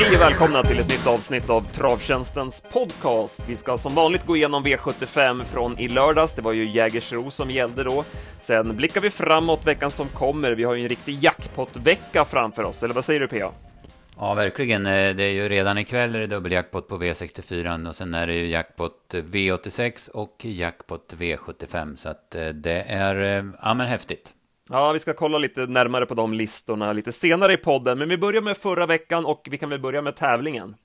Hej och välkomna till ett nytt avsnitt av Travtjänstens podcast. Vi ska som vanligt gå igenom V75 från i lördags. Det var ju Jägersro som gällde då. Sen blickar vi framåt veckan som kommer. Vi har ju en riktig jackpot-vecka framför oss, eller vad säger du PA? Ja, verkligen. Eh, det är ju redan ikväll är det dubbeljackpot på V64 och sen är det ju jackpot V86 och jackpot V75. Så att eh, det är, eh, ja men häftigt. Ja, vi ska kolla lite närmare på de listorna lite senare i podden, men vi börjar med förra veckan och vi kan väl börja med tävlingen.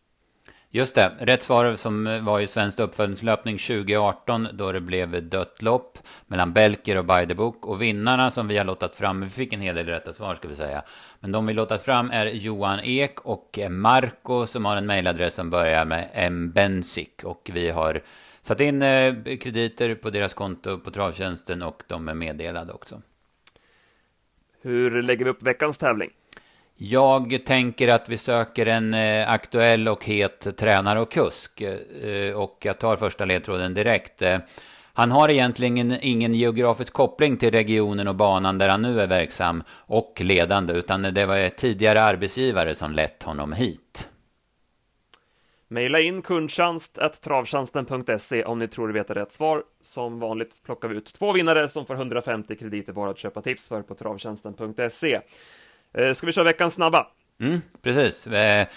Just det, rätt svar som var ju svensk uppföljningslöpning 2018 då det blev dött lopp mellan Belker och By Book och vinnarna som vi har lottat fram, vi fick en hel del rätta svar ska vi säga, men de vi lottat fram är Johan Ek och Marco som har en mejladress som börjar med mbensik och vi har satt in eh, krediter på deras konto på travtjänsten och de är meddelade också. Hur lägger vi upp veckans tävling? Jag tänker att vi söker en eh, aktuell och het tränare och kusk. Eh, och jag tar första ledtråden direkt. Eh, han har egentligen ingen geografisk koppling till regionen och banan där han nu är verksam och ledande, utan det var tidigare arbetsgivare som lett honom hit. Maila in kundtjänst.travtjänsten.se om ni tror du vet rätt svar. Som vanligt plockar vi ut två vinnare som får 150 krediter var att köpa tips för på travtjänsten.se. Eh, ska vi köra veckans snabba? Mm, precis. Eh,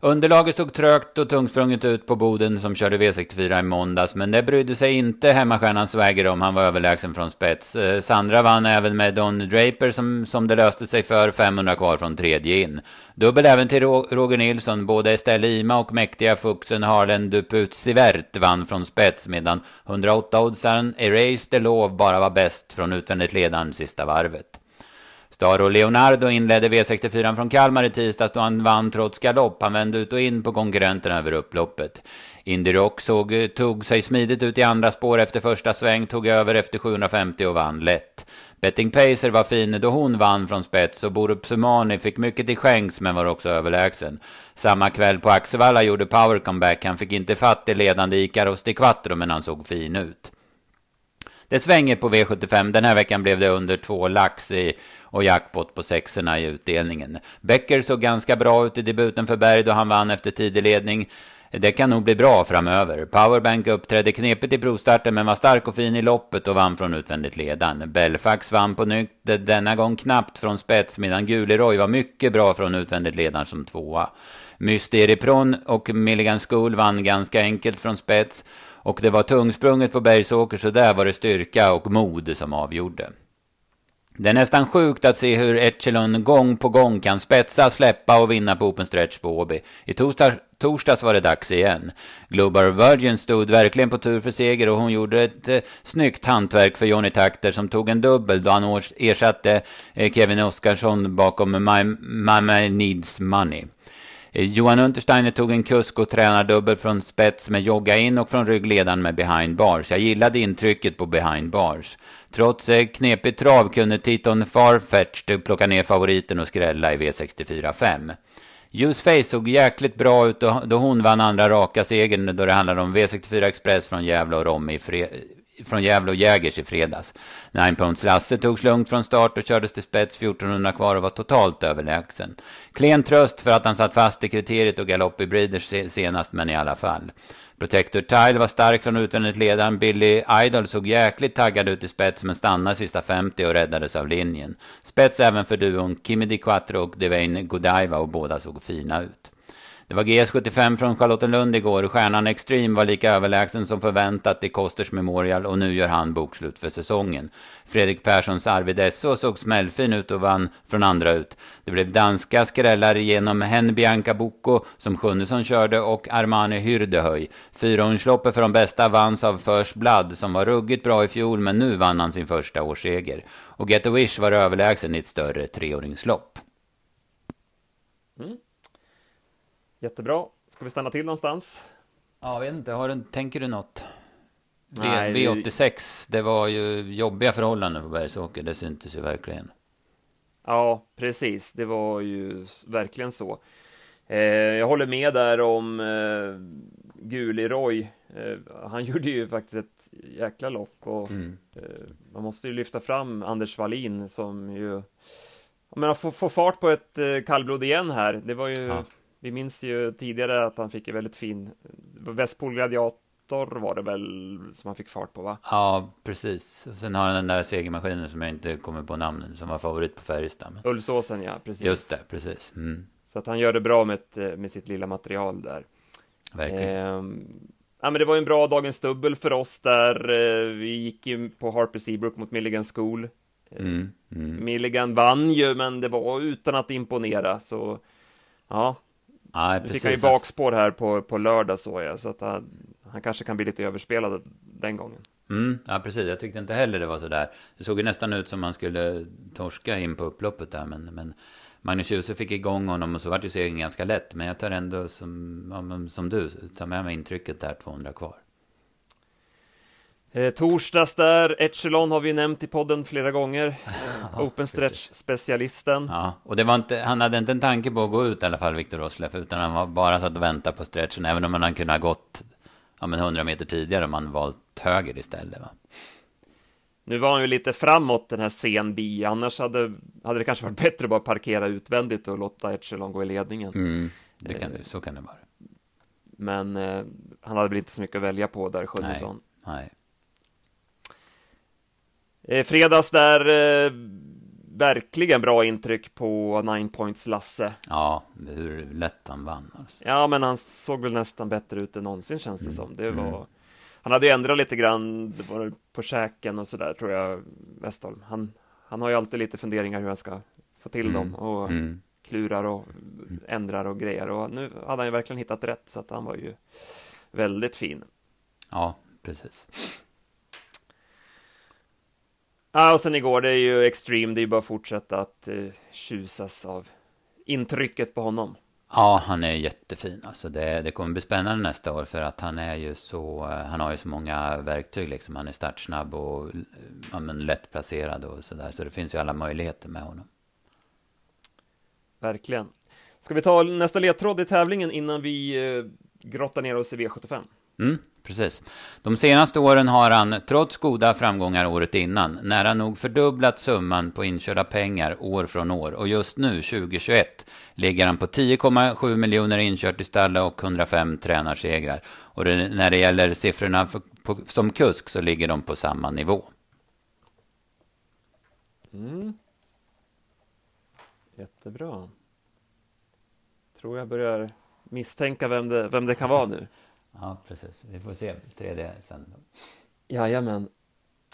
Underlaget stod trögt och tungsprunget ut på Boden som körde V64 i måndags, men det brydde sig inte hemmastjärnan Swagger om. Han var överlägsen från spets. Eh, Sandra vann även med Don Draper som, som det löste sig för, 500 kvar från tredje in. Dubbel även till Roger Nilsson. Både Estelle Ima och mäktiga Fuxen Harlen Duput Sivert vann från spets, medan 108-oddsaren Erase the Love bara var bäst från utvändigt ledande sista varvet. Staro Leonardo inledde V64 från Kalmar i tisdags då han vann trots galopp. Han vände ut och in på konkurrenterna över upploppet. Indy Rock såg, tog sig smidigt ut i andra spår efter första sväng, tog över efter 750 och vann lätt. Betting Pacer var fin då hon vann från spets och Borup Sumani fick mycket till skänks men var också överlägsen. Samma kväll på Axevalla gjorde Power comeback. Han fick inte fatt i ledande Ikaros di Quattro men han såg fin ut. Det svänger på V75. Den här veckan blev det under två lax i och jackpot på sexorna i utdelningen. Becker såg ganska bra ut i debuten för Berg då han vann efter tidig ledning. Det kan nog bli bra framöver. Powerbank uppträdde knepigt i provstarten men var stark och fin i loppet och vann från utvändigt ledan. Belfax vann på nytt, denna gång knappt från spets medan Guleroy var mycket bra från utvändigt ledan som tvåa. Mysteripron och Milligan School vann ganska enkelt från spets och det var tungsprunget på Bergsåker så där var det styrka och mod som avgjorde. Det är nästan sjukt att se hur Echelon gång på gång kan spetsa, släppa och vinna på Open Stretch på Åby. I torsdag, torsdags var det dags igen. Global Virgin stod verkligen på tur för seger och hon gjorde ett eh, snyggt hantverk för Johnny Takter som tog en dubbel då han ersatte eh, Kevin Oskarsson bakom My, My Needs Money. Eh, Johan Untersteiner tog en kusk och tränardubbel från spets med jogga in och från ryggledaren med behind bars. Jag gillade intrycket på behind bars. Trots eh, knepig knepigt trav kunde Titon Farfetched plocka ner favoriten och skrälla i V64 5. Face såg jäkligt bra ut då hon vann andra raka segern då det handlade om V64 Express från Gävle och Rom i, från Gävle och Jägers i fredags. Nine Pounds Lasse togs lugnt från start och kördes till spets 1400 kvar och var totalt överlägsen. Klen tröst för att han satt fast i kriteriet och galopp i Breeders senast, men i alla fall. Protector Tile var stark från utvändigt ledaren. Billy Idol såg jäkligt taggad ut i spets men stannade sista 50 och räddades av linjen. Spets även för duon Kimi Di Quattro och Devane Godiva och båda såg fina ut. Det var GS75 från Charlottenlund igår. Stjärnan Extreme var lika överlägsen som förväntat i Kosters Memorial och nu gör han bokslut för säsongen. Fredrik Perssons Arvid Esso såg smällfin ut och vann från andra ut. Det blev danska skrällar genom Hen Bianca Bocco som Sjunnesson körde och Armani Hyrdehöj. Fyrahundsloppet för de bästa vanns av First Blood som var ruggigt bra i fjol men nu vann han sin första årsseger. Och Get a Wish var överlägsen i ett större treåringslopp. Mm. Jättebra. Ska vi stanna till någonstans? Ja, jag vet inte. Har du, tänker du något? Nej, v, 86 det var ju jobbiga förhållanden på Bergsåker. Det syntes ju verkligen. Ja, precis. Det var ju verkligen så. Eh, jag håller med där om eh, Guliroy. Eh, han gjorde ju faktiskt ett jäkla lopp och mm. eh, man måste ju lyfta fram Anders Wallin som ju jag menar, få, få fart på ett eh, kallblod igen här. Det var ju ja Vi minns ju tidigare att han fick en väldigt fin Västpol Gladiator var det väl som han fick fart på va? Ja, precis. Sen har han den där segermaskinen som jag inte kommer på namnet som var favorit på Färjestad. Ulvsåsen ja, precis. Just det, precis. Mm. Så att han gör det bra med, ett, med sitt lilla material där. Verkligen. Eh, ja, men det var en bra dagens dubbel för oss där. Eh, vi gick ju på Harper Seabrook mot Milligan School. Eh, mm, mm. Milligan vann ju, men det var utan att imponera, så ja. Ja, nu fick han ju bakspår här på, på lördag så jag, så att han, han kanske kan bli lite överspelad den gången. Mm, ja, precis. Jag tyckte inte heller det var så där. Det såg ju nästan ut som man skulle torska in på upploppet där, men, men Magnus Djuse fick igång honom och så vart ju segern ganska lätt. Men jag tar ändå som, som du, tar med mig intrycket där 200 kvar. Eh, torsdags där, Echelon har vi nämnt i podden flera gånger. ja, Open stretch-specialisten. Ja, och det var inte, han hade inte en tanke på att gå ut i alla fall, Viktor Rosleff, utan han var bara satt och väntade på stretchen, även om han kunde ha gått ja, men 100 meter tidigare om han valt höger istället. Va? Nu var han ju lite framåt den här sen bi, annars hade, hade det kanske varit bättre att bara parkera utvändigt och låta Echelon gå i ledningen. Mm, det kan det, så kan det vara. Men eh, han hade väl inte så mycket att välja på där, Sjunnesson. Nej, nej. Eh, fredags där, eh, verkligen bra intryck på Nine Points Lasse. Ja, hur lätt han vann. Alltså. Ja, men han såg väl nästan bättre ut än någonsin känns det mm. som. Det var... Mm. Han hade ju ändrat lite grann det var på käken och sådär tror jag, Westholm. Han, han har ju alltid lite funderingar hur han ska få till mm. dem och mm. klurar och ändrar och grejer. Och nu hade han ju verkligen hittat rätt så att han var ju väldigt fin. Ja, precis. Ja, och sen igår, det är ju Extreme, det är ju bara att fortsätta att eh, tjusas av intrycket på honom. Ja, han är jättefin. Alltså det, det kommer bli spännande nästa år för att han är ju så, eh, han har ju så många verktyg liksom. Han är startsnabb och ja, men lätt placerad och sådär. Så det finns ju alla möjligheter med honom. Verkligen. Ska vi ta nästa ledtråd i tävlingen innan vi eh, grottar ner oss i V75? Mm, precis. De senaste åren har han, trots goda framgångar året innan, nära nog fördubblat summan på inkörda pengar år från år. Och just nu, 2021, ligger han på 10,7 miljoner inkört i stallet och 105 tränarsegrar. Och det, när det gäller siffrorna för, på, som kusk så ligger de på samma nivå. Mm. Jättebra. Tror jag börjar misstänka vem det, vem det kan vara nu. Ja, precis. Vi får se 3D sen. Jajamän.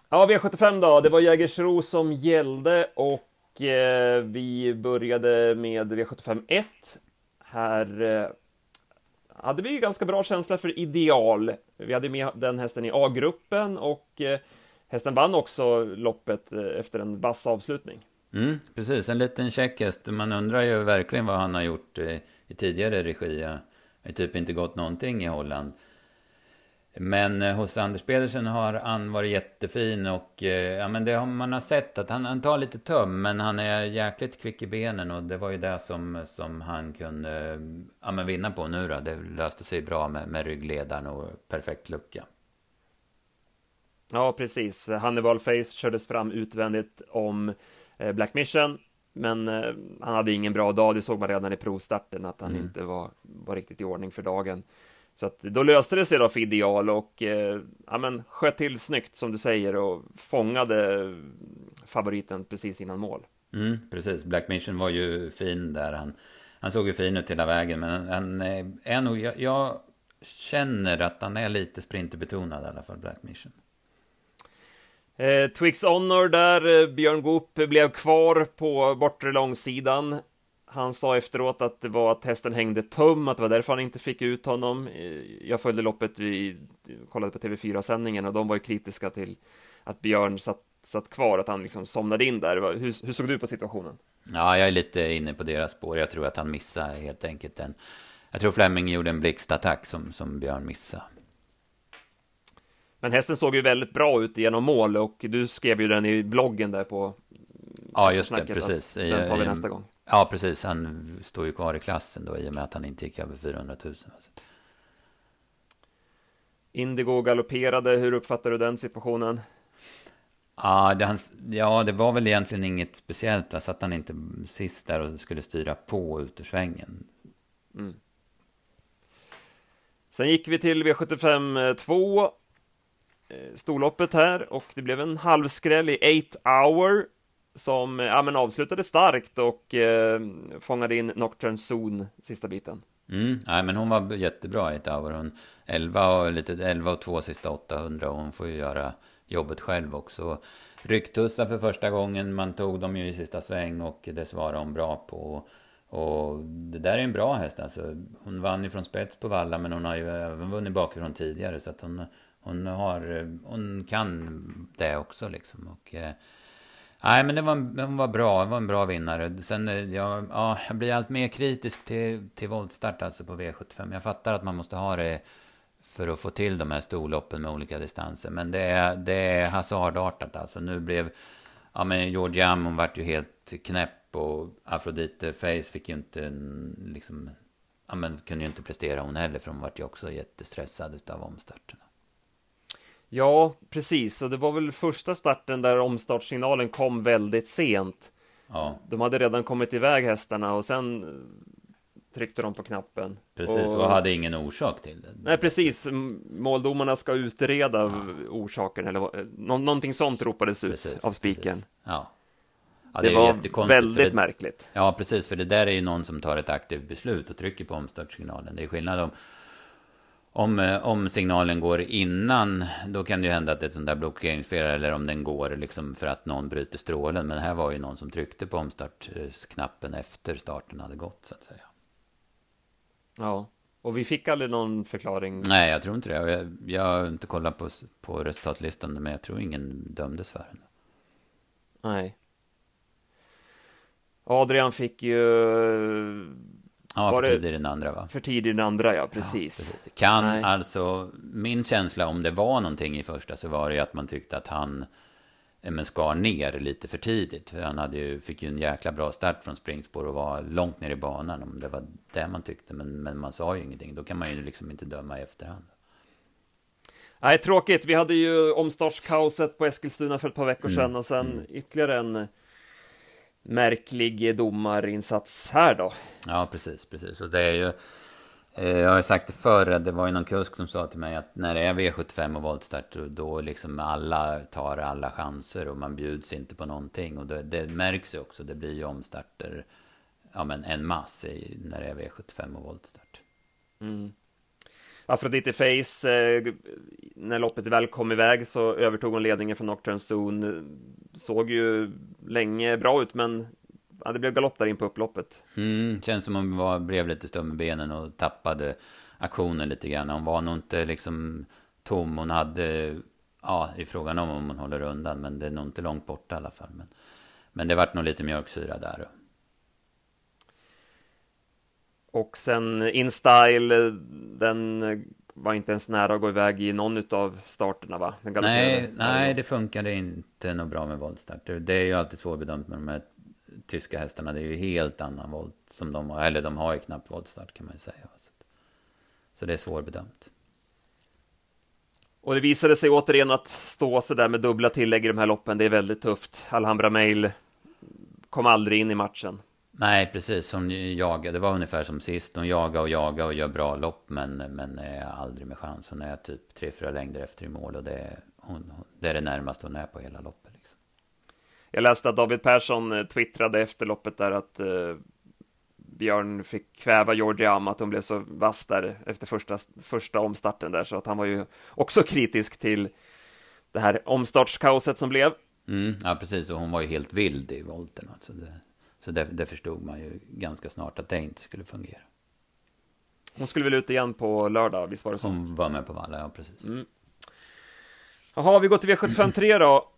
Ja, V75 då. Det var Jägersro som gällde och eh, vi började med V75 1. Här eh, hade vi ganska bra känsla för ideal. Vi hade med den hästen i A-gruppen och eh, hästen vann också loppet eh, efter en vass avslutning. Mm, precis, en liten check häst. Man undrar ju verkligen vad han har gjort i, i tidigare regi det har typ inte gått någonting i Holland. Men eh, hos Anders Pedersen har han varit jättefin och eh, ja, men det har man har sett att han, han tar lite töm men han är jäkligt kvick i benen och det var ju det som, som han kunde ja, men vinna på nu då. Det löste sig bra med, med ryggledaren och perfekt lucka. Ja, precis. Hannibal Face kördes fram utvändigt om eh, Black Mission men eh, han hade ingen bra dag, det såg man redan i provstarten att han mm. inte var, var riktigt i ordning för dagen. Så att då löste det sig då för Ideal och eh, ja, men, sköt till snyggt som du säger och fångade favoriten precis innan mål. Mm, precis, Black Mission var ju fin där. Han, han såg ju fin ut hela vägen, men han är nog, jag, jag känner att han är lite sprinterbetonad i alla fall, Black Mission. Eh, Twix Honor där, eh, Björn Goop blev kvar på bortre långsidan. Han sa efteråt att det var att hästen hängde tum, att det var därför han inte fick ut honom. Eh, jag följde loppet, vi kollade på TV4-sändningen och de var ju kritiska till att Björn satt, satt kvar, att han liksom somnade in där. Hur, hur såg du på situationen? Ja, jag är lite inne på deras spår. Jag tror att han missade helt enkelt den. Jag tror Fleming gjorde en blixtattack som, som Björn missade. Men hästen såg ju väldigt bra ut genom mål och du skrev ju den i bloggen där på Ja, just det, precis. Den tar vi nästa gång. Ja, precis. Han står ju kvar i klassen då i och med att han inte gick över 400 000. Indigo galopperade, hur uppfattar du den situationen? Ja det, han, ja, det var väl egentligen inget speciellt. Där satt han inte sist där och skulle styra på ut ur svängen. Mm. Sen gick vi till V75 2, eh, Eh, storloppet här, och det blev en halvskräll i 8 hour som ja, men avslutade starkt och eh, fångade in Nocturne Zone sista biten. Mm, nej, men hon var jättebra i 8 hour. Hon 11 och, lite, 11 och 2 sista 800 och hon får ju göra jobbet själv också. Rycktussar för första gången, man tog dem ju i sista sväng och det svarade hon bra på. Och det där är en bra häst alltså. Hon vann ju från spets på Valla men hon har ju även vunnit bakifrån tidigare så att hon, hon har, eh, hon kan det också liksom. Och, eh, Nej, men det var, hon var bra. Det var en bra vinnare. Sen, eh, jag, ja, jag blir allt mer kritisk till, till voltstart alltså på V75. Jag fattar att man måste ha det för att få till de här storloppen med olika distanser. Men det är, det är hasardartat alltså. Nu blev... Ja, men George Am, hon vart ju helt knäpp och Afrodite Face fick ju inte liksom... Ja, men kunde ju inte prestera hon heller för hon vart ju också jättestressad utav omstarterna. Ja, precis. Och det var väl första starten där omstartssignalen kom väldigt sent. Ja. De hade redan kommit iväg hästarna och sen tryckte de på knappen. Precis, och, och hade ingen orsak till det. Nej, precis. Måldomarna ska utreda ja. orsaken eller någonting sånt ropades precis, ut av spiken. Ja. ja. det, det var väldigt det, märkligt. Ja, precis, för det där är ju någon som tar ett aktivt beslut och trycker på omstartssignalen. Det är skillnad om om, eh, om signalen går innan, då kan det ju hända att det är ett sånt där blockeringsfel, eller om den går liksom för att någon bryter strålen. Men här var ju någon som tryckte på omstartknappen efter starten hade gått, så att säga. Ja, och vi fick aldrig någon förklaring? Nej, jag tror inte det. Jag, jag har inte kollat på, på resultatlistan, men jag tror ingen dömdes för den. Nej. Adrian fick ju Ja, för tidig i den andra va? För tidig i den andra, ja, precis. Ja, precis. Kan Nej. alltså, min känsla om det var någonting i första så var det ju att man tyckte att han men skar ner lite för tidigt. För han hade ju, fick ju en jäkla bra start från springspår och var långt ner i banan. Om det var det man tyckte. Men, men man sa ju ingenting. Då kan man ju liksom inte döma i efterhand. Nej, tråkigt. Vi hade ju omstartskaoset på Eskilstuna för ett par veckor mm. sedan. Och sen mm. ytterligare en märklig domarinsats här då. Ja, precis, precis. Och det är ju... Eh, jag har sagt det förr, det var ju någon kusk som sa till mig att när det är V75 och voltstart då liksom alla tar alla chanser och man bjuds inte på någonting. Och det, det märks ju också, det blir ju omstarter, ja men en mass när det är V75 och voltstart. Mm. Afrodite Face, eh, när loppet väl kom iväg så övertog hon ledningen från Nocturne Zone. Såg ju länge bra ut, men ja, det blev galopp där in på upploppet. Mm, känns som hon var, blev lite stum i benen och tappade aktionen lite grann. Hon var nog inte liksom tom. Hon hade, ja, i frågan om om hon håller undan, men det är nog inte långt borta i alla fall. Men, men det vart nog lite mjölksyra där. Och sen InStyle, den var inte ens nära att gå iväg i någon av starterna va? Nej, nej, det funkade inte något bra med voltstarter. Det är ju alltid svårbedömt med de här tyska hästarna. Det är ju helt annan volt som de har. Eller de har ju knappt voltstart kan man ju säga. Så det är svårbedömt. Och det visade sig återigen att stå så där med dubbla tillägg i de här loppen, det är väldigt tufft. Alhambra Mail kom aldrig in i matchen. Nej, precis. Hon jagade. Det var ungefär som sist. Hon jagar och jagar och gör bra lopp. Men, men är aldrig med chans. Hon är typ tre, fyra längder efter i mål. Och det är, hon, det är det närmaste hon är på hela loppet. Liksom. Jag läste att David Persson eh, twittrade efter loppet där att eh, Björn fick kväva Georgia Am, att hon blev så vass där efter första, första omstarten där. Så att han var ju också kritisk till det här omstartskaoset som blev. Mm, ja, precis. Och hon var ju helt vild i volten. Alltså det, så det, det, förstod man ju ganska snart att det inte skulle fungera. Hon skulle väl ut igen på lördag, visst var det så? Hon var med på Valla, ja precis. Mm. Jaha, vi går till V753 då.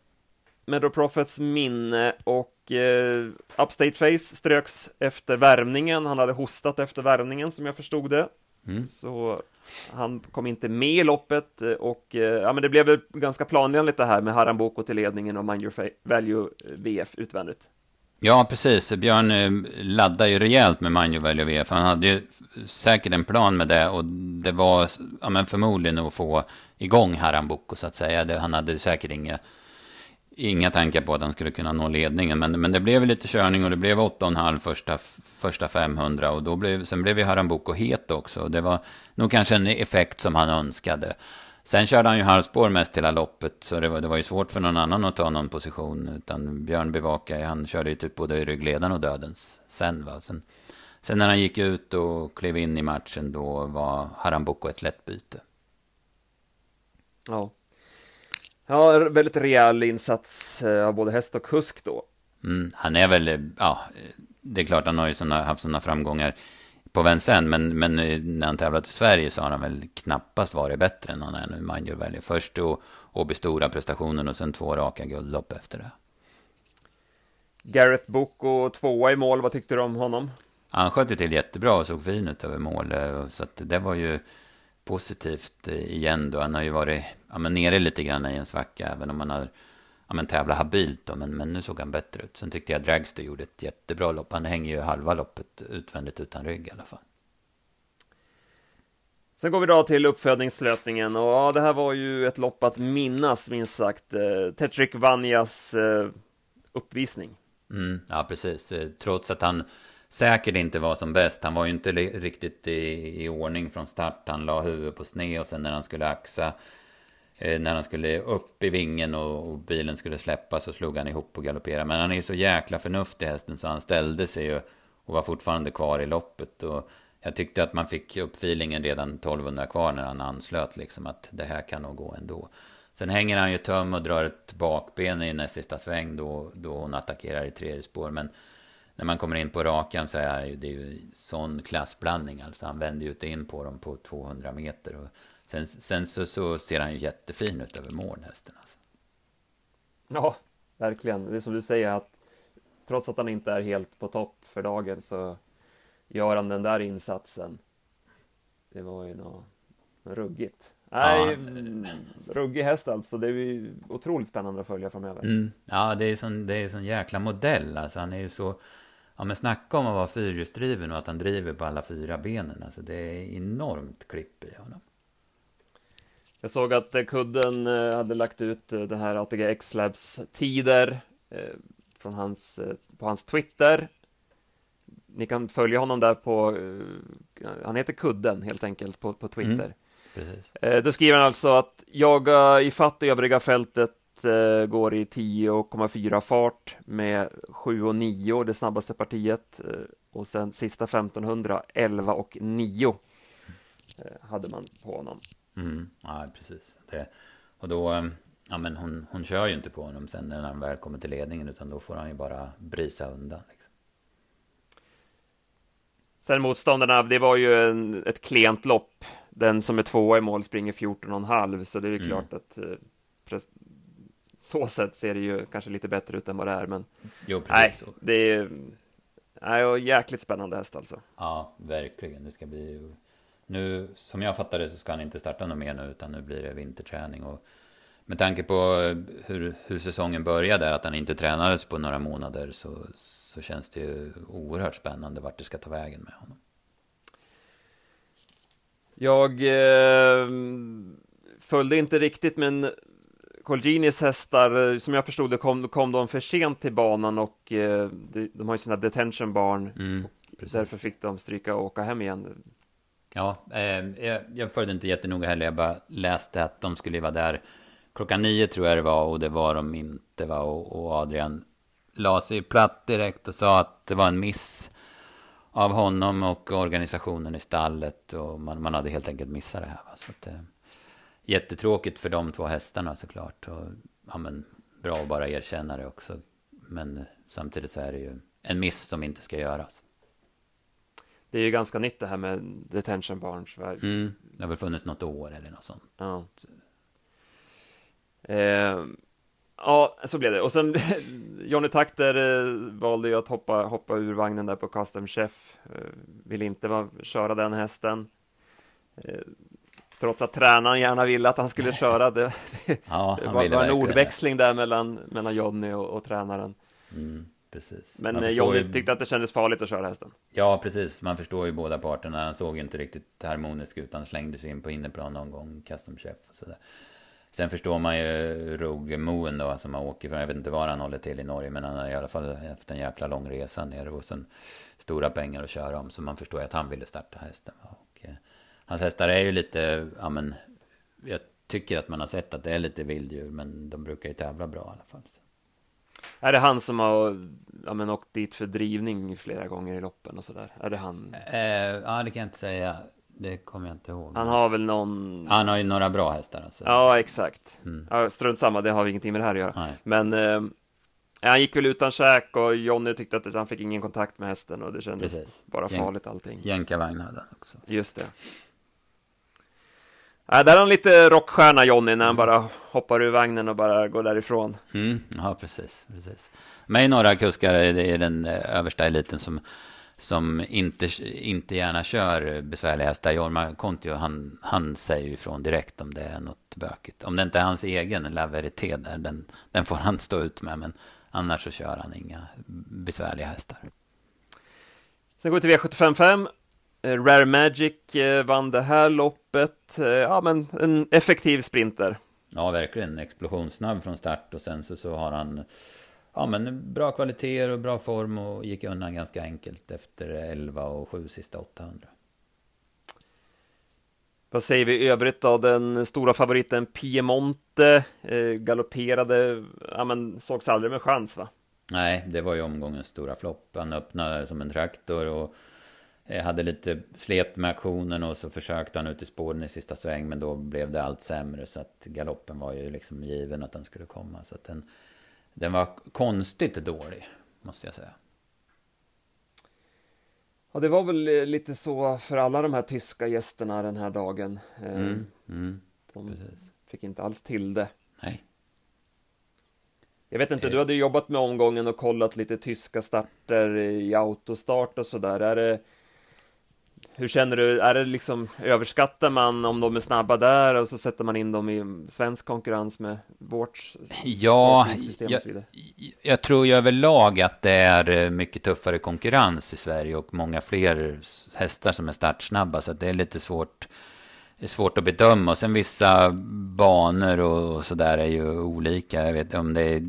Medro Profits minne och eh, Upstate Face ströks efter värmningen. Han hade hostat efter värmningen som jag förstod det. Mm. Så han kom inte med i loppet och eh, ja, men det blev väl ganska planenligt det här med Haramboko till ledningen och Mind Your Value VF utvändigt. Ja, precis. Björn eh, laddade ju rejält med Manjo Value VF. Han hade ju säkert en plan med det och det var ja, men förmodligen att få igång Haramboko så att säga. Det, han hade säkert inga, inga tankar på att han skulle kunna nå ledningen. Men, men det blev lite körning och det blev 8,5 första, första 500. Och då blev, sen blev ju Harambuco het också. Det var nog kanske en effekt som han önskade. Sen körde han ju halvspår mest hela loppet, så det var, det var ju svårt för någon annan att ta någon position. Utan Björn bevakade, han körde ju typ både ryggledaren och dödens sen. Va? Sen, sen när han gick ut och klev in i matchen, då var Harambuco ett lätt byte. Ja. Ja, väldigt rejäl insats eh, av både häst och kusk då. Mm, han är väl, ja, det är klart han har ju såna, haft sådana framgångar på Vincennes, men, men när han tävlat i Sverige så har han väl knappast varit bättre än han är nu. Man gör väl först och, och stora prestationen och sen två raka guldlopp efter det. Gareth Boko tvåa i mål, vad tyckte du om honom? Han sköt till jättebra och såg fin ut över mål, eh, så det var ju positivt igen då. Han har ju varit ja, men nere lite grann i en svacka, även om han har men tävlat habilt då, men, men nu såg han bättre ut. Sen tyckte jag Dragster gjorde ett jättebra lopp. Han hänger ju halva loppet utvändigt utan rygg i alla fall. Sen går vi då till uppfödningslöpningen och ja, det här var ju ett lopp att minnas minst sagt. Eh, Tetrick Vanjas eh, uppvisning. Mm, ja, precis. Eh, trots att han säkert inte var som bäst. Han var ju inte riktigt i, i ordning från start. Han la huvudet på sned och sen när han skulle axa Eh, när han skulle upp i vingen och, bilen skulle släppa så slog han ihop och galopperade. Men han är ju så jäkla förnuftig hästen så han ställde sig ju och var fortfarande kvar i loppet. Och jag tyckte att man fick upp feelingen redan 1200 kvar när han anslöt liksom att det här kan nog gå ändå. Sen hänger han ju töm och drar ett bakben i näst sista sväng då, då hon attackerar i tredje spår. Men när man kommer in på rakan så är det ju, det är ju sån klassblandning. Alltså han vänder ju inte in på dem på 200 meter. Och Sen, sen så, så, ser han ju jättefin ut över mål, hästen. Alltså. Ja, verkligen. Det är som du säger att trots att han inte är helt på topp för dagen så gör han den där insatsen. Det var ju något ruggigt. Nej, ja. ruggig häst alltså. Det är ju otroligt spännande att följa framöver. Mm. Ja, det är sån, det är sån jäkla modell. Alltså, han är ju så... Ja, men snacka om att vara fyrhjulsdriven och att han driver på alla fyra benen. Alltså, det är enormt klipp i honom. Jag såg att eh, kudden eh, hade lagt ut eh, den här ATG X-Labs tider från hans, på hans Twitter. Ni kan följa honom där på, han heter Kudden helt enkelt på, på Twitter. Mm. Då skriver han alltså att jaga i fatt övriga fältet går i 10,4 fart med 7 och 9 det snabbaste partiet och sen sista 1500 11 och 9 hade man på honom. Mm, ja, precis. Det, och då, ehm, ja men hon, hon kör ju inte på honom sen när han väl kommer till ledningen, utan då får han ju bara brisa undan. Liksom. Sen motståndarna, det var ju en, ett klent lopp. Den som är tvåa i mål springer 14,5, så det är ju mm. klart att eh, så sätt ser det ju kanske lite bättre ut än vad det är, men jo, nej, det är nej, jäkligt spännande häst alltså. Ja, verkligen. Det ska bli nu, som jag fattar det så ska han inte starta något mer nu, utan nu blir det vinterträning. Och med tanke på hur, hur säsongen började, att han inte tränades på några månader, så, så känns det ju oerhört spännande vart det ska ta vägen med honom. Jag eh, följde inte riktigt, men Colginis hästar, som jag förstod det, kom, kom de för sent till banan och eh, de, de, har ju sina detention barn. Mm, därför fick de stryka och åka hem igen. Ja, eh, jag, jag följde inte jättenoga heller. Jag bara läste att de skulle vara där klockan nio tror jag det var och det var de inte. Va? Och, och Adrian la sig platt direkt och sa att det var en miss av honom och organisationen i stallet. Och man, man hade helt enkelt missat det här. Va? Så att, eh, jättetråkigt för de två hästarna såklart. Och, ja, men, bra att bara erkänna det också. Men eh, samtidigt så är det ju en miss som inte ska göras det är ju ganska nytt det här med detention barns. Mm, det har väl funnits något år eller något sånt. Ja. Eh, ja, så blev det. Och sen Johnny Takter eh, valde ju att hoppa, hoppa ur vagnen där på Custom Chef. Eh, vill inte va, köra den hästen. Eh, trots att tränaren gärna ville att han skulle köra. Det, ja, det var, var en ordväxling där mellan, mellan Johnny och, och tränaren. Mm precis. Men eh, Johnny ju... tyckte att det kändes farligt att köra hästen. Ja, precis. Man förstår ju båda parterna. Han såg inte riktigt harmonisk ut. Han slängde sig in på inneplan någon gång, custom chef och sådär. Sen förstår man ju Roger Moen då, som har åker från, jag vet inte var han håller till i Norge, men han har i alla fall haft en jäkla lång resa ner och sen stora pengar att köra om. Så man förstår ju att han ville starta hästen. Och, eh, hans hästar är ju lite, ja men, jag tycker att man har sett att det är lite vilddjur, men de brukar ju tävla bra i alla fall. Så. Är det han som har ja, men, åkt dit för drivning flera gånger i loppen och sådär? Är det han? Eh, ja, det kan jag inte säga. Det kommer jag inte ihåg. Han har väl någon... Han har ju några bra hästar alltså. Ja, exakt. Mm. Ja, strunt samma, det har ingenting med det här att göra. Nej. Men eh, han gick väl utan käk och Jonny tyckte att han fick ingen kontakt med hästen och det kändes Precis. bara Jän farligt allting. Jänkarvagn hade han också. Just det. Ja, där är han lite rockstjärna Jonny när han bara hoppar ur vagnen och bara går därifrån. Mm, ja, precis. precis. Med några kuskar i den eh, översta eliten som som inte, inte gärna kör besvärliga hästar. Jorma Kontio, han, han säger ju ifrån direkt om det är något bökigt. Om det inte är hans egen La Verité där, den, den får han stå ut med. Men annars så kör han inga besvärliga hästar. Sen går vi till V755. Eh, Rare Magic eh, vann det här loppet. Eh, ja, men en effektiv sprinter. Ja, verkligen. Explosionssnabb från start och sen så, så har han ja, men bra kvaliteter och bra form och gick undan ganska enkelt efter 11 och 7 sista 800. Vad säger vi i övrigt då? Den stora favoriten Piemonte eh, galopperade, ja men sågs aldrig med chans va? Nej, det var ju omgångens stora flopp. Han öppnade som en traktor och hade lite slet med aktionen och så försökte han ut i spåren i sista sväng men då blev det allt sämre så att galoppen var ju liksom given att den skulle komma. Så att den, den var konstigt dålig, måste jag säga. Ja, det var väl eh, lite så för alla de här tyska gästerna den här dagen. Eh, mm, mm, de precis. fick inte alls till det. Nej. Jag vet inte, du hade jobbat med omgången och kollat lite tyska starter i autostart och sådär. Är det hur känner du, är det liksom, överskattar man om de är snabba där och så sätter man in dem i svensk konkurrens med vårt ja, jag, jag tror ju överlag att det är eh, mycket tuffare konkurrens i Sverige och många fler hästar som är startsnabba så det är lite svårt det är svårt att bedöma. Och sen vissa banor och, och sådär är ju olika. Jag vet om det är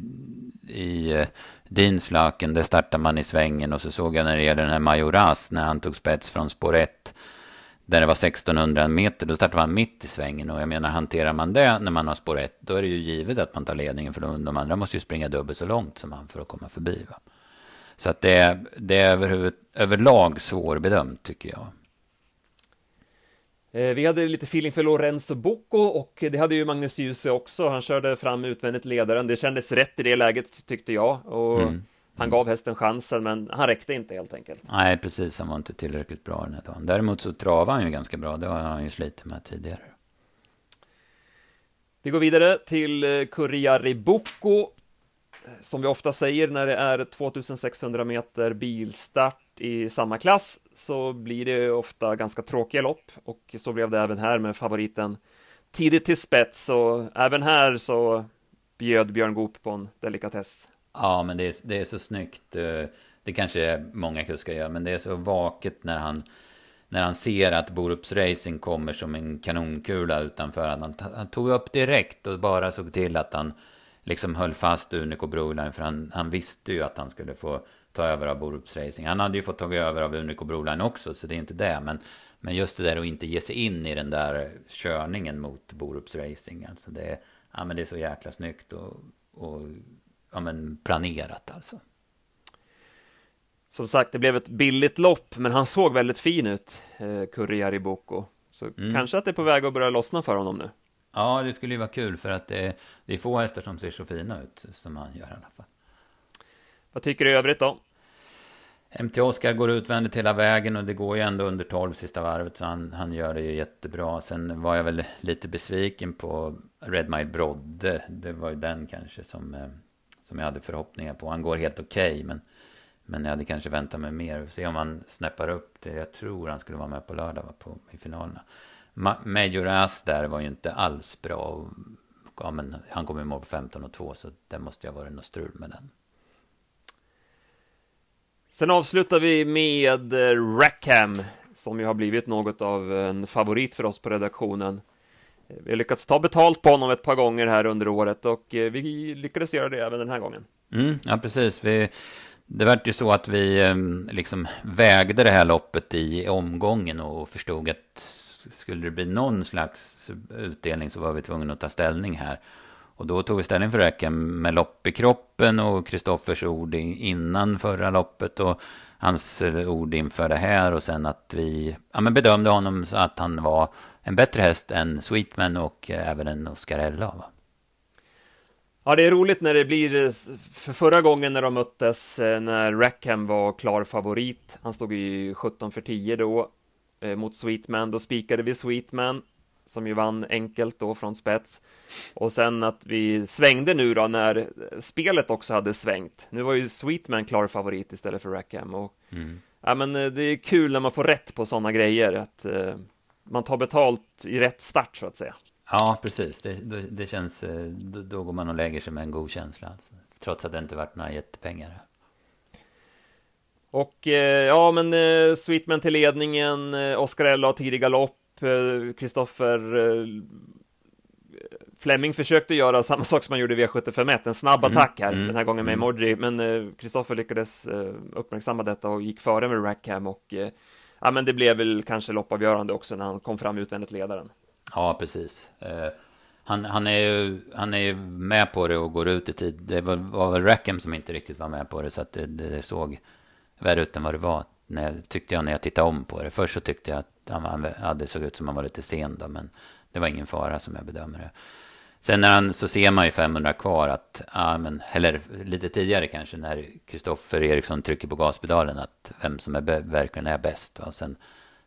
i Dinslöken, Dinslaken, där startar man i svängen och så såg jag när det gäller den här Majoras, när han tog spets från spår 1, där det var 1600 meter, då startar man mitt i svängen och jag menar hanterar man det när man har spår 1, då är det ju givet att man tar ledningen för de, de andra måste ju springa dubbelt så långt som han för att komma förbi. Va? Så att det, det är överlag svårbedömt tycker jag. Eh, vi hade lite feeling för Lorenzo Bocco och det hade ju Magnus Djuse också. Han körde fram utvändigt ledaren. Det kändes rätt i det läget tyckte jag. Och mm. Han gav hästen chansen, men han räckte inte helt enkelt. Nej, precis. Han var inte tillräckligt bra den här dagen. Däremot så travade han ju ganska bra. Det har han ju slitit med tidigare. Vi går vidare till eh, Kurriari Bocco. Som vi ofta säger när det är 2600 meter bilstart i samma klass så blir det ofta ganska tråkiga lopp och så blev det även här med favoriten tidigt till spets och även här så bjöd Björn Goop på en delikatess. Ja, men det är, det är så snyggt. Eh, det kanske många kuskar gör, men det är så vaket när han när han ser att Borups Racing kommer som en kanonkula utanför. Han, han tog upp direkt och bara såg till att han liksom höll fast Unico Broline. För han, han visste ju att han skulle få ta över av Borups Racing. Han hade ju fått ta över av Unico Broline också, så det är inte det. Men, men just det där att inte ge sig in i den där körningen mot Borups Racing. Alltså det, ja, men det är så jäkla snyggt och, och ja, men planerat alltså. Som sagt, det blev ett billigt lopp, men han såg väldigt fin ut, eh, Kurri. Så mm. kanske att det är på väg att börja lossna för honom nu. Ja, det skulle ju vara kul för att det, det är få hästar som ser så fina ut som han gör i alla fall. Vad tycker du i övrigt då? MT Oskar går utvändigt hela vägen och det går ju ändå under 12 sista varvet så han, han gör det ju jättebra. Sen var jag väl lite besviken på Red Mile Brodde. Det var ju den kanske som, eh, som jag hade förhoppningar på. Han går helt okej okay, men, men jag hade kanske väntat mig mer. Vi får se om han snäppar upp det. Jag tror han skulle vara med på lördag på, i finalerna. Ma Major Ass där var ju inte alls bra. Ja, men han kom i mål på 15 och 2 så det måste ju ha varit något strul med den. Sen avslutar vi med eh, Rackham, som ju har blivit något av en favorit för oss på redaktionen. Eh, vi har lyckats ta betalt på honom ett par gånger här under året och eh, vi lyckades göra det även den här gången. Mm, ja, precis. Vi, det var ju så att vi liksom vägde det här loppet i omgången och förstod att skulle det bli någon slags utdelning så var vi tvungna att ta ställning här. Och då tog vi ställning för Räcken med lopp i kroppen och Kristoffers ord innan förra loppet och hans ord inför det här och sen att vi ja, men bedömde honom så att han var en bättre häst än Sweetman och även en Oscarella. Va? Ja, det är roligt när det blir, eh, för förra gången när de möttes, eh, när Rackham var klar favorit, han stod i 17 för 10 då, eh, mot Sweetman, då spikade vi Sweetman, som ju vann enkelt då från spets. Och sen att vi svängde nu då när spelet också hade svängt. Nu var ju Sweetman klar favorit istället för Rackham. Och, mm. ja, men eh, det är kul när man får rätt på sådana grejer, att uh, man tar betalt i rätt start så att säga. Ja, precis. Det, det, det känns, eh, då, då, går man och lägger sig med en god känsla. Alltså. Trots att det inte varit några jättepengar. Och eh, ja, men eh, Sweetman till ledningen, eh, Oscar Ella har tidig galopp, Kristoffer eh, Fleming försökte göra samma sak som man gjorde i V751, en snabb mm. attack här, mm. den här gången med mm. emoji, men Kristoffer lyckades uppmärksamma detta och gick före med Rackham och ja, men det blev väl kanske loppavgörande också när han kom fram utvändigt ledaren. Ja, precis. Eh, han, han, är ju, han är ju med på det och går ut i tid. Det var, var väl Rackham som inte riktigt var med på det, så att det, det såg värre ut än vad det var. När tyckte jag när jag tittade om på det. Först så tyckte jag att han hade såg ut som han var lite sen då, men det var ingen fara som jag bedömer det. Sen när han, så ser man ju 500 kvar att, ja, men, eller lite tidigare kanske, när Kristoffer Eriksson trycker på gaspedalen, att vem som är, verkligen är bäst. Och sen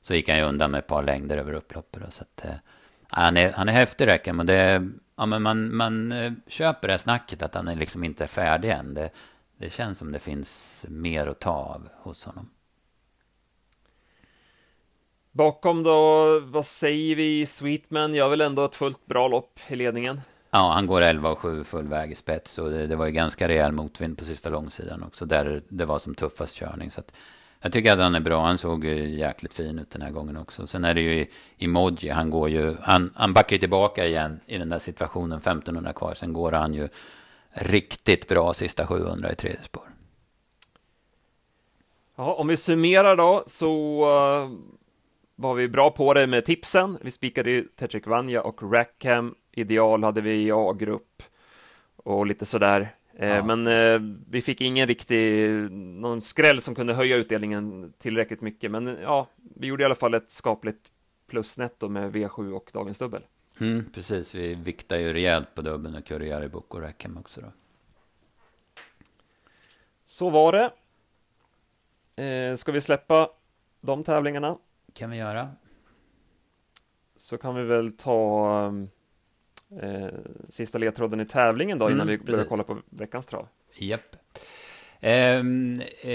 så gick han ju undan med ett par längder över upploppet. Då, så att, eh, ja, han är, han är häftig räcker, men det ja, men man, man eh, köper det här snacket att han är liksom inte är färdig än. Det, det känns som det finns mer att ta av hos honom. Bakom då, vad säger vi? Sweetman gör väl ändå ett fullt bra lopp i ledningen? Ja, han går 11 och 7 full väg i spets och det, det var ju ganska rejäl motvind på sista långsidan också, där det var som tuffast körning. Så att jag tycker att han är bra. Han såg jäkligt fin ut den här gången också. Sen är det ju emoji. Han går ju, han, han backar ju tillbaka igen i den där situationen. 1500 kvar. Sen går han ju riktigt bra sista 700 i tredje spår. Ja, om vi summerar då så uh, var vi bra på det med tipsen. Vi spikade ju Tetrick Vanja och Rackham. Ideal hade vi i A-grupp och lite sådär. Eh, ja. Men eh, vi fick ingen riktig, någon skräll som kunde höja utdelningen tillräckligt mycket. Men ja, vi gjorde i alla fall ett skapligt plusnetto med V7 och dagens dubbel. Mm, precis, vi viktar ju rejält på dubbeln och Kurriari Book och Rackham också då. Så var det. Eh, ska vi släppa de tävlingarna? Kan vi göra. Så kan vi väl ta eh, sista ledtråden i tävlingen då, innan mm, vi börjar kolla på veckans trav. Japp. Ehm, eh,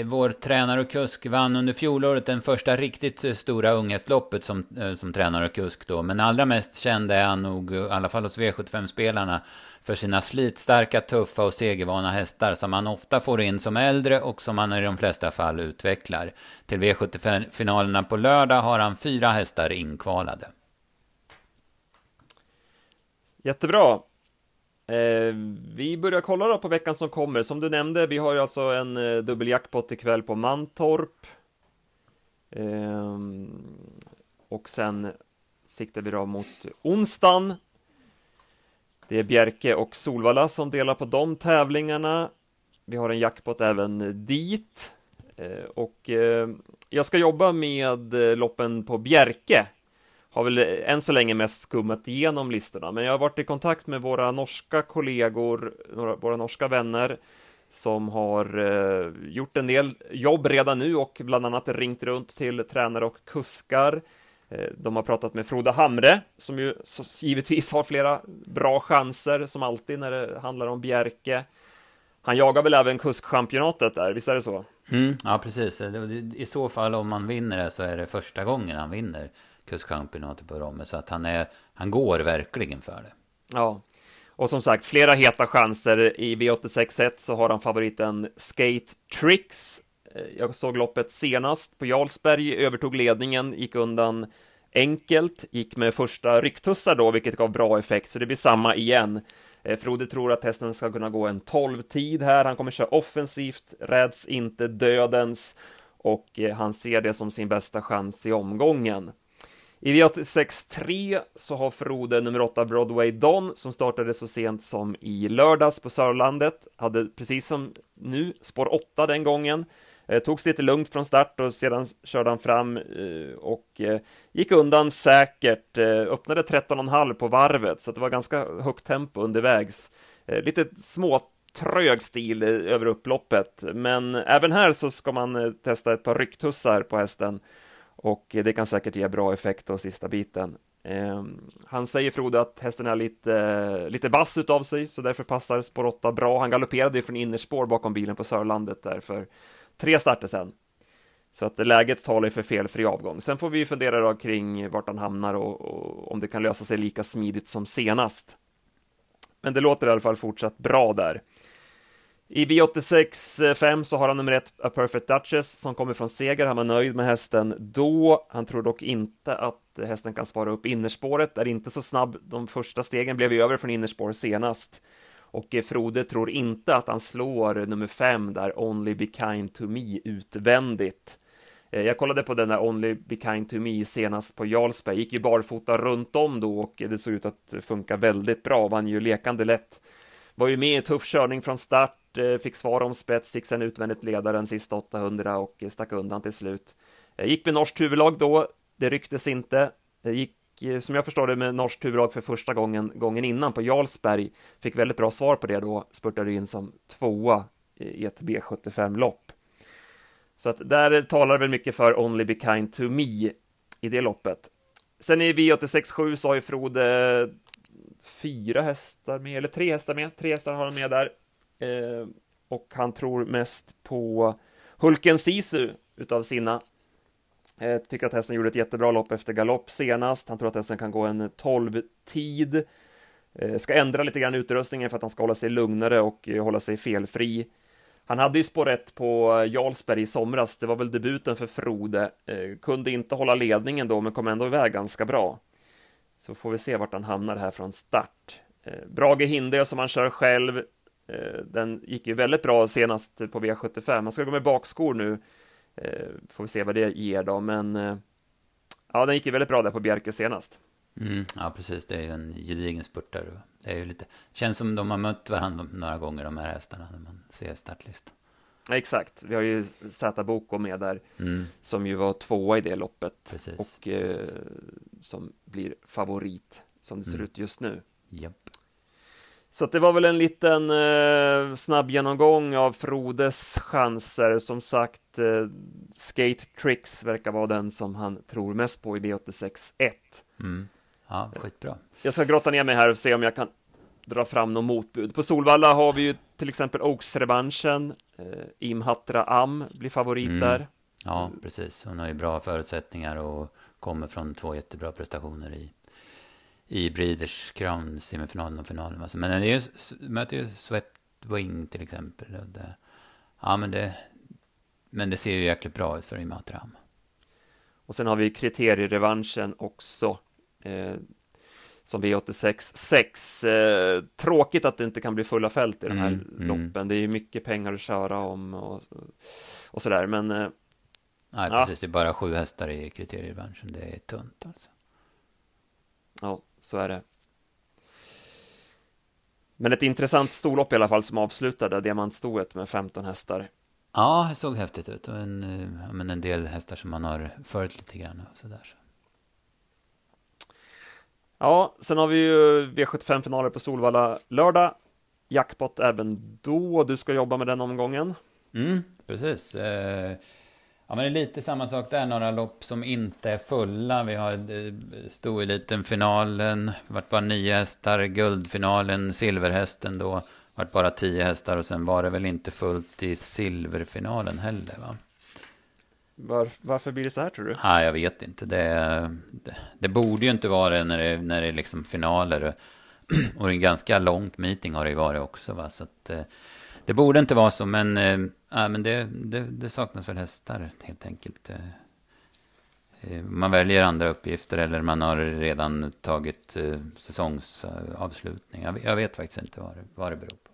vår tränare och kusk vann under fjolåret den första riktigt stora unghästloppet som, eh, som tränare och kusk då. Men allra mest känd är han nog, i alla fall hos V75-spelarna, för sina slitstarka, tuffa och segervana hästar som han ofta får in som äldre och som han i de flesta fall utvecklar. Till V75-finalerna på lördag har han fyra hästar inkvalade. Jättebra. Eh, vi börjar kolla då på veckan som kommer. Som du nämnde, vi har ju alltså en eh, dubbeljackpot ikväll på Mantorp. Eh, och sen siktar vi då mot onsdagen. Det är Bjerke och Solvalla som delar på de tävlingarna. Vi har en jackpot även dit. Eh, och eh, jag ska jobba med eh, loppen på Bjerke har väl än så länge mest skummat igenom listorna, men jag har varit i kontakt med våra norska kollegor, våra norska vänner, som har eh, gjort en del jobb redan nu och bland annat ringt runt till tränare och kuskar. Eh, de har pratat med Frode Hamre, som ju givetvis har flera bra chanser, som alltid när det handlar om Bjerke. Han jagar väl även kuskchampionatet där, visst är det så? Mm, ja, precis. I så fall, om man vinner det, så är det första gången han vinner kustchampionatet på Romme. Så att han, är, han går verkligen för det. Ja, och som sagt, flera heta chanser. I V86.1 så har han favoriten Skate Tricks. Eh, jag såg loppet senast på Jarlsberg, övertog ledningen, gick undan enkelt, gick med första rycktussar då, vilket gav bra effekt, så det blir samma igen. Eh, Frode tror att hästen ska kunna gå en 12-tid här, han kommer köra offensivt, räds inte dödens och eh, han ser det som sin bästa chans i omgången. I V86 3 så har Frode nummer 8 Broadway Don som startade så sent som i lördags på Sörlandet, hade precis som nu spår 8 den gången, eh, togs lite lugnt från start och sedan körde han fram eh, och eh, gick undan säkert, eh, öppnade 13,5 på varvet så det var ganska högt tempo undervägs. Eh, lite små trög stil eh, över upploppet, men även här så ska man eh, testa ett par rycktussar på hästen och det kan säkert ge bra effekt då sista biten. Eh, han säger Frode att hästen är lite, lite vass utav sig, så därför passar spår 8 bra. Han galopperade ju från innerspår bakom bilen på Sörlandet där för tre starter sedan. Så att läget talar ju för felfri avgång. Sen får vi fundera då kring vart han hamnar och, och om det kan lösa sig lika smidigt som senast. Men det låter i alla fall fortsatt bra där. I V86 5 så har han nummer ett, A Perfect Duchess, som kommer från seger. Han var nöjd med hästen då. Han tror dock inte att hästen kan svara upp innerspåret, är inte så snabb. De första stegen blev ju över från innerspår senast. Och eh, Frode tror inte att han slår nummer 5 där, Only Be Kind To Me, utvändigt. Eh, jag kollade på den där Only Be Kind To Me senast på Jarlsberg, gick ju barfota runt om då och det såg ut att funka väldigt bra, vann ju lekande lätt. Var ju med i tuff körning från start, Eh, fick svar om spets, gick sen utvändigt ledaren sista 800 och stack undan till slut. Eh, gick med norskt huvudlag då, det rycktes inte. Eh, gick som jag förstår det med norskt huvudlag för första gången, gången innan på Jarlsberg. Fick väldigt bra svar på det då, spurtade in som tvåa i ett B75-lopp. Så att där talar väl mycket för Only Be Kind To Me i det loppet. Sen i V86.7 så har ju Frode fyra hästar med, eller tre hästar med, tre hästar har han med där. Eh, och han tror mest på Hulken Sisu utav sina. Eh, tycker att hästen gjorde ett jättebra lopp efter galopp senast. Han tror att hästen kan gå en 12-tid. Eh, ska ändra lite grann utrustningen för att han ska hålla sig lugnare och eh, hålla sig felfri. Han hade ju spår rätt på eh, Jarlsberg i somras, det var väl debuten för Frode. Eh, kunde inte hålla ledningen då, men kom ändå iväg ganska bra. Så får vi se vart han hamnar här från start. Eh, Brage Hindö som han kör själv, den gick ju väldigt bra senast på V75. Man ska gå med bakskor nu. Eh, får vi se vad det ger då, men eh, ja, den gick ju väldigt bra där på Bjerke senast. Mm, ja, precis. Det är ju en gedigen spurtare. Det är ju lite... känns som de har mött varandra några gånger, de här hästarna, när man ser startlistan. exakt. Vi har ju Zäta Boko med där, mm. som ju var tvåa i det loppet. Precis, och eh, som blir favorit, som det ser mm. ut just nu. Japp. Så det var väl en liten eh, snabb genomgång av Frodes chanser. Som sagt, eh, Skate Tricks verkar vara den som han tror mest på i V86 1. Mm. Ja, skitbra. Jag ska grotta ner mig här och se om jag kan dra fram något motbud. På Solvalla har vi ju till exempel Oaks-revanschen. Eh, Imhatra Am blir favorit mm. där. Ja, precis. Hon har ju bra förutsättningar och kommer från två jättebra prestationer i i Breeders Crown semifinalen och finalen. Alltså, men det är ju, möter ju Swept Wing till exempel. Det, ja, men det, men det ser ju jäkligt bra ut för Imatram. Och sen har vi kriterierevanschen också. Eh, som V86 6. Eh, tråkigt att det inte kan bli fulla fält i de här mm, mm. loppen. Mm. Det är ju mycket pengar att köra om och, och sådär, men... Eh, Nej, precis. Ja. Det är bara sju hästar i kriterierevanschen. Det är tunt alltså. Ja, så är det. Men ett intressant storlopp i alla fall som avslutade diamantstoet med 15 hästar. Ja, det såg häftigt ut. Och en, eh, men en del hästar som man har följt lite grann och sådär. Så. Ja, sen har vi ju V75-finaler på Solvalla lördag. Jackpot även då. Du ska jobba med den omgången. Mm, precis. Eh, Ja, men det är lite samma sak där. Några lopp som inte är fulla. Vi har eh, Stoeliten-finalen. Det vart bara nio hästar. Guldfinalen, silverhästen då. vart bara tio hästar. Och sen var det väl inte fullt i silverfinalen heller, va? Var, varför blir det så här, tror du? Nej, jag vet inte. Det, det, det, borde ju inte vara det när det, när det är liksom finaler. Och en ganska långt meeting har det ju varit också, va? Så att, eh, det borde inte vara så, men, äh, men det, det, det, saknas väl hästar helt enkelt. Eh, eh, man väljer andra uppgifter eller man har redan tagit eh, säsongsavslutning. Jag, vet faktiskt inte vad det, vad det beror på.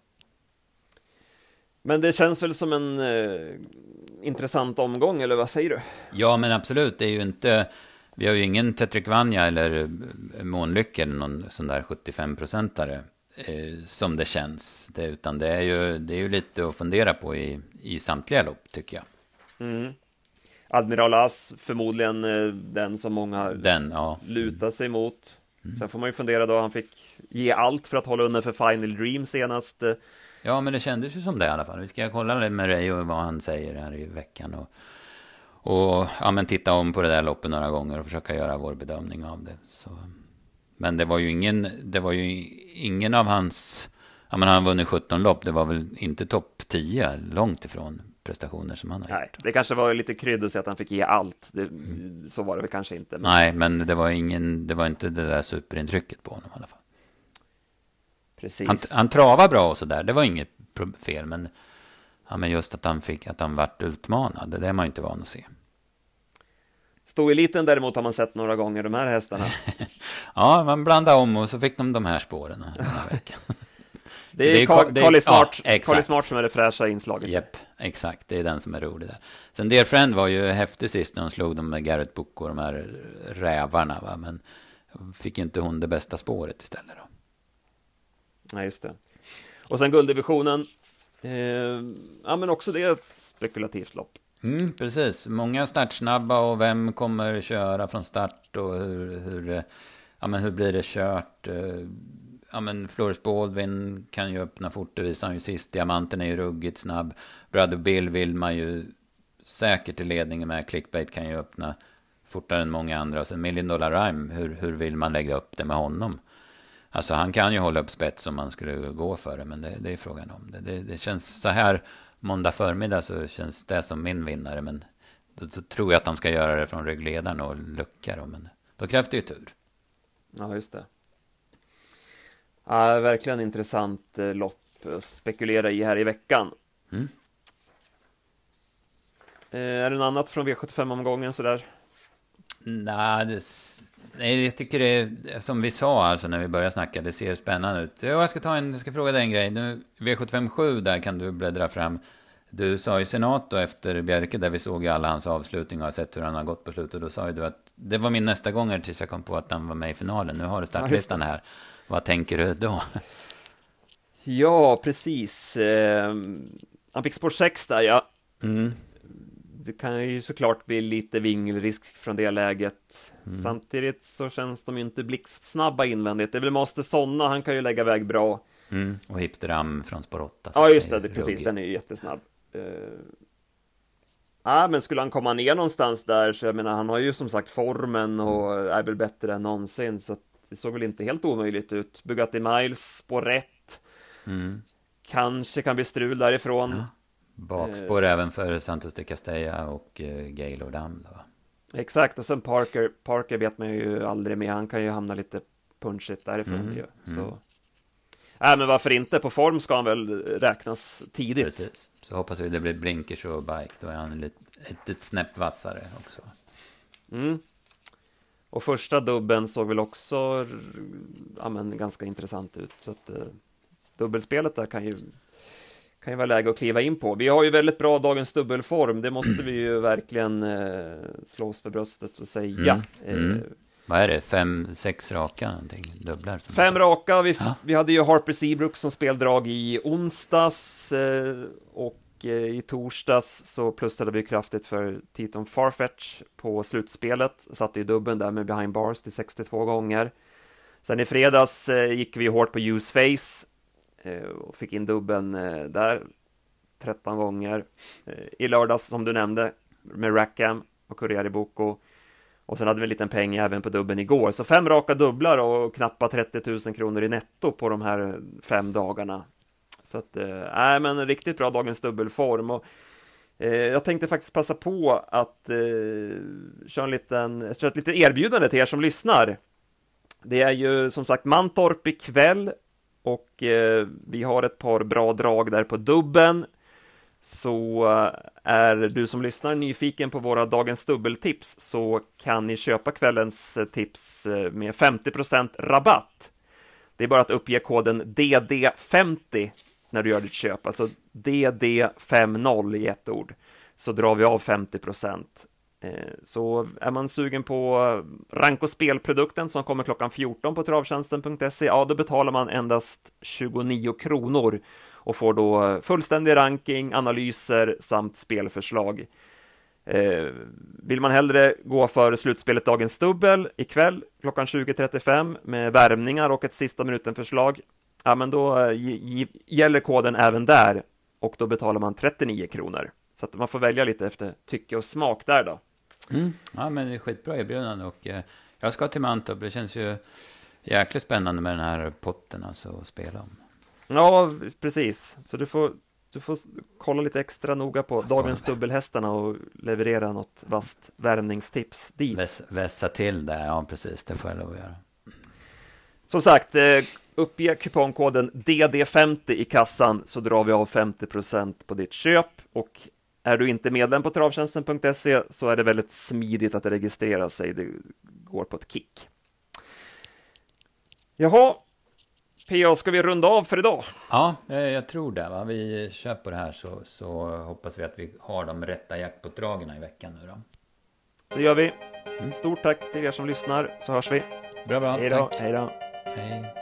Men det känns väl som en eh, intressant omgång, eller vad säger du? Ja, men absolut. Det är ju inte... Vi har ju ingen Tetrikvanja eller Månlycke eller någon sån där 75-procentare eh, som det känns. Det, utan det är, ju, det är ju lite att fundera på i, i samtliga lopp, tycker jag. Mm. Admiral As, förmodligen eh, den som många den, ja. lutar sig mot. Mm. Sen får man ju fundera då, han fick ge allt för att hålla under för Final Dream senast. Ja, men det kändes ju som det i alla fall. Vi ska kolla med Ray och vad han säger här i veckan. Och, och ja, men titta om på det där loppet några gånger och försöka göra vår bedömning av det. Så. Men det var ju ingen, det var ju ingen av hans, ja men han vunnit 17 lopp, det var väl inte topp 10, långt ifrån prestationer som han har Nej, gjort. Det kanske var lite krydd att säga att han fick ge allt, det, mm. så var det väl kanske inte. Men... Nej, men det var, ingen, det var inte det där superintrycket på honom i alla fall. Precis. Han, han travar bra och sådär, det var inget fel, men, ja, men just att han fick, att han vart utmanad, det är man ju inte van att se. Stoeliten däremot har man sett några gånger, de här hästarna. ja, man blandade om och så fick de de här spåren den här veckan. det är, Carly Smart, ja, Smart som är det fräscha inslaget. Japp, exakt, det är den som är rolig där. Sen Dear Friend var ju häftig sist när hon slog dem med Garrett Book och de här rävarna, va? men fick inte hon det bästa spåret istället då. Nej, just det. Och sen gulddivisionen. Eh, ja, men också det är ett spekulativt lopp. Mm, precis, många startsnabba och vem kommer köra från start och hur, hur, ja, men hur blir det kört? Ja, men Floris Baldwin kan ju öppna fort, det visar han ju sist. Diamanten är ju ruggigt snabb. Brother Bill vill man ju säkert i ledningen med. Clickbait kan ju öppna fortare än många andra. Och sen Million Dollar Rhyme, hur, hur vill man lägga upp det med honom? Alltså han kan ju hålla upp spets om man skulle gå för det, men det, det är frågan om det. det. det. känns så här måndag förmiddag så känns det som min vinnare, men då, då tror jag att de ska göra det från ryggledaren och lucka då, men då krävs det ju tur. Ja, just det. Ja, verkligen intressant eh, lopp att spekulera i här i veckan. Mm. Eh, är det något annat från V75-omgången sådär? Nej, det Nej, jag tycker det är som vi sa alltså när vi började snacka, det ser spännande ut. Jag ska, ta en, jag ska fråga dig en grej. Nu, V757 där kan du bläddra fram. Du sa ju senat då efter Bjerke, där vi såg ju alla hans avslutningar och sett hur han har gått på slutet. Då sa ju du att det var min nästa gång tills jag kom på att han var med i finalen. Nu har du startlistan här. Vad tänker du då? Ja, precis. Han fick spår 6 där, ja. Mm det kan ju såklart bli lite vingelrisk från det läget. Mm. Samtidigt så känns de ju inte blixtsnabba invändigt. Det är väl måste sådana, han kan ju lägga iväg bra. Mm. Och Hipsteram från spår 8. Ja, just det, precis, den är ju jättesnabb. Uh, ja, men skulle han komma ner någonstans där, så jag menar, han har ju som sagt formen och mm. är väl bättre än någonsin, så det såg väl inte helt omöjligt ut. Bugatti Miles på rätt. Mm. Kanske kan bli strul därifrån. Ja. Bakspår eh, även för Santos de Castella och eh, Gaylord Am. Exakt, och sen Parker. Parker vet man ju aldrig med. Han kan ju hamna lite punchigt därifrån mm, ju. Så. Mm. Äh, men varför inte? På form ska han väl räknas tidigt. Precis. Så hoppas vi det blir blinkers och bike. Då är han lite, ett, ett snäpp vassare också. Mm. Och första dubben såg väl också ja, men, ganska intressant ut. Så att eh, dubbelspelet där kan ju kan ju vara läge att kliva in på. Vi har ju väldigt bra dagens dubbelform, det måste vi ju verkligen eh, slå oss för bröstet och säga. Mm. Mm. Eh, Vad är det, fem, sex raka någonting, dubblar? Fem raka, vi, ja. vi hade ju Harper Seabrook som speldrag i onsdags eh, och Eh, i torsdags så plussade vi kraftigt för Titon Farfetch på slutspelet, satte ju dubben där med behind bars till 62 gånger. Sen i fredags eh, gick vi hårt på use face eh, och fick in dubben där 13 gånger. I lördags, som du nämnde, med Rackham och Corriere Boko. Och sen hade vi en liten peng även på dubben igår. Så fem raka dubblar och knappa 30 000 kronor i netto på de här fem dagarna. Så att, eh, nej äh, men riktigt bra dagens dubbelform. Och, eh, jag tänkte faktiskt passa på att eh, köra, en liten, köra ett litet erbjudande till er som lyssnar. Det är ju som sagt Mantorp ikväll och eh, vi har ett par bra drag där på dubben. Så eh, är du som lyssnar nyfiken på våra dagens dubbeltips så kan ni köpa kvällens eh, tips med 50% rabatt. Det är bara att uppge koden DD50 när du gör ditt köp, alltså DD50 i ett ord, så drar vi av 50%. Eh, så är man sugen på eh, rank och spelprodukten som kommer klockan 14 på travtjänsten.se, ja då betalar man endast 29 kronor och får då eh, fullständig ranking, analyser samt spelförslag. Vill man hellre gå för slutspelet Dagens Dubbel ikväll klockan 20.35 med värmningar och ett sista minuten-förslag, ja men då eh, gäller koden även där och då betalar man 39 kronor. Så att man får välja lite efter tycke och smak där då. Mm. Ja, men det är skitbra erbjudande och eh, jag ska till Mantorp. Det känns ju jäkligt spännande med den här potten alltså att spela om. Ja, precis. Så du får, du får kolla lite extra noga på dagens dubbelhästarna och leverera något vasst värmningstips dit. Väs, vässa till det, ja precis. Det får jag lov att göra. Som sagt, eh, uppge kupongkoden DD50 i kassan så drar vi av 50% på ditt köp och är du inte medlem på travtjänsten.se så är det väldigt smidigt att registrera sig. Det går på ett kick. Jaha, PA, ska vi runda av för idag? Ja, eh, jag tror det. Va? Vi kör på det här så, så hoppas vi att vi har de rätta jackpot-dragen i veckan nu då. Det gör vi. Mm. Stort tack till er som lyssnar, så hörs vi. Bra, bra. Hej då. Hej då. Hej.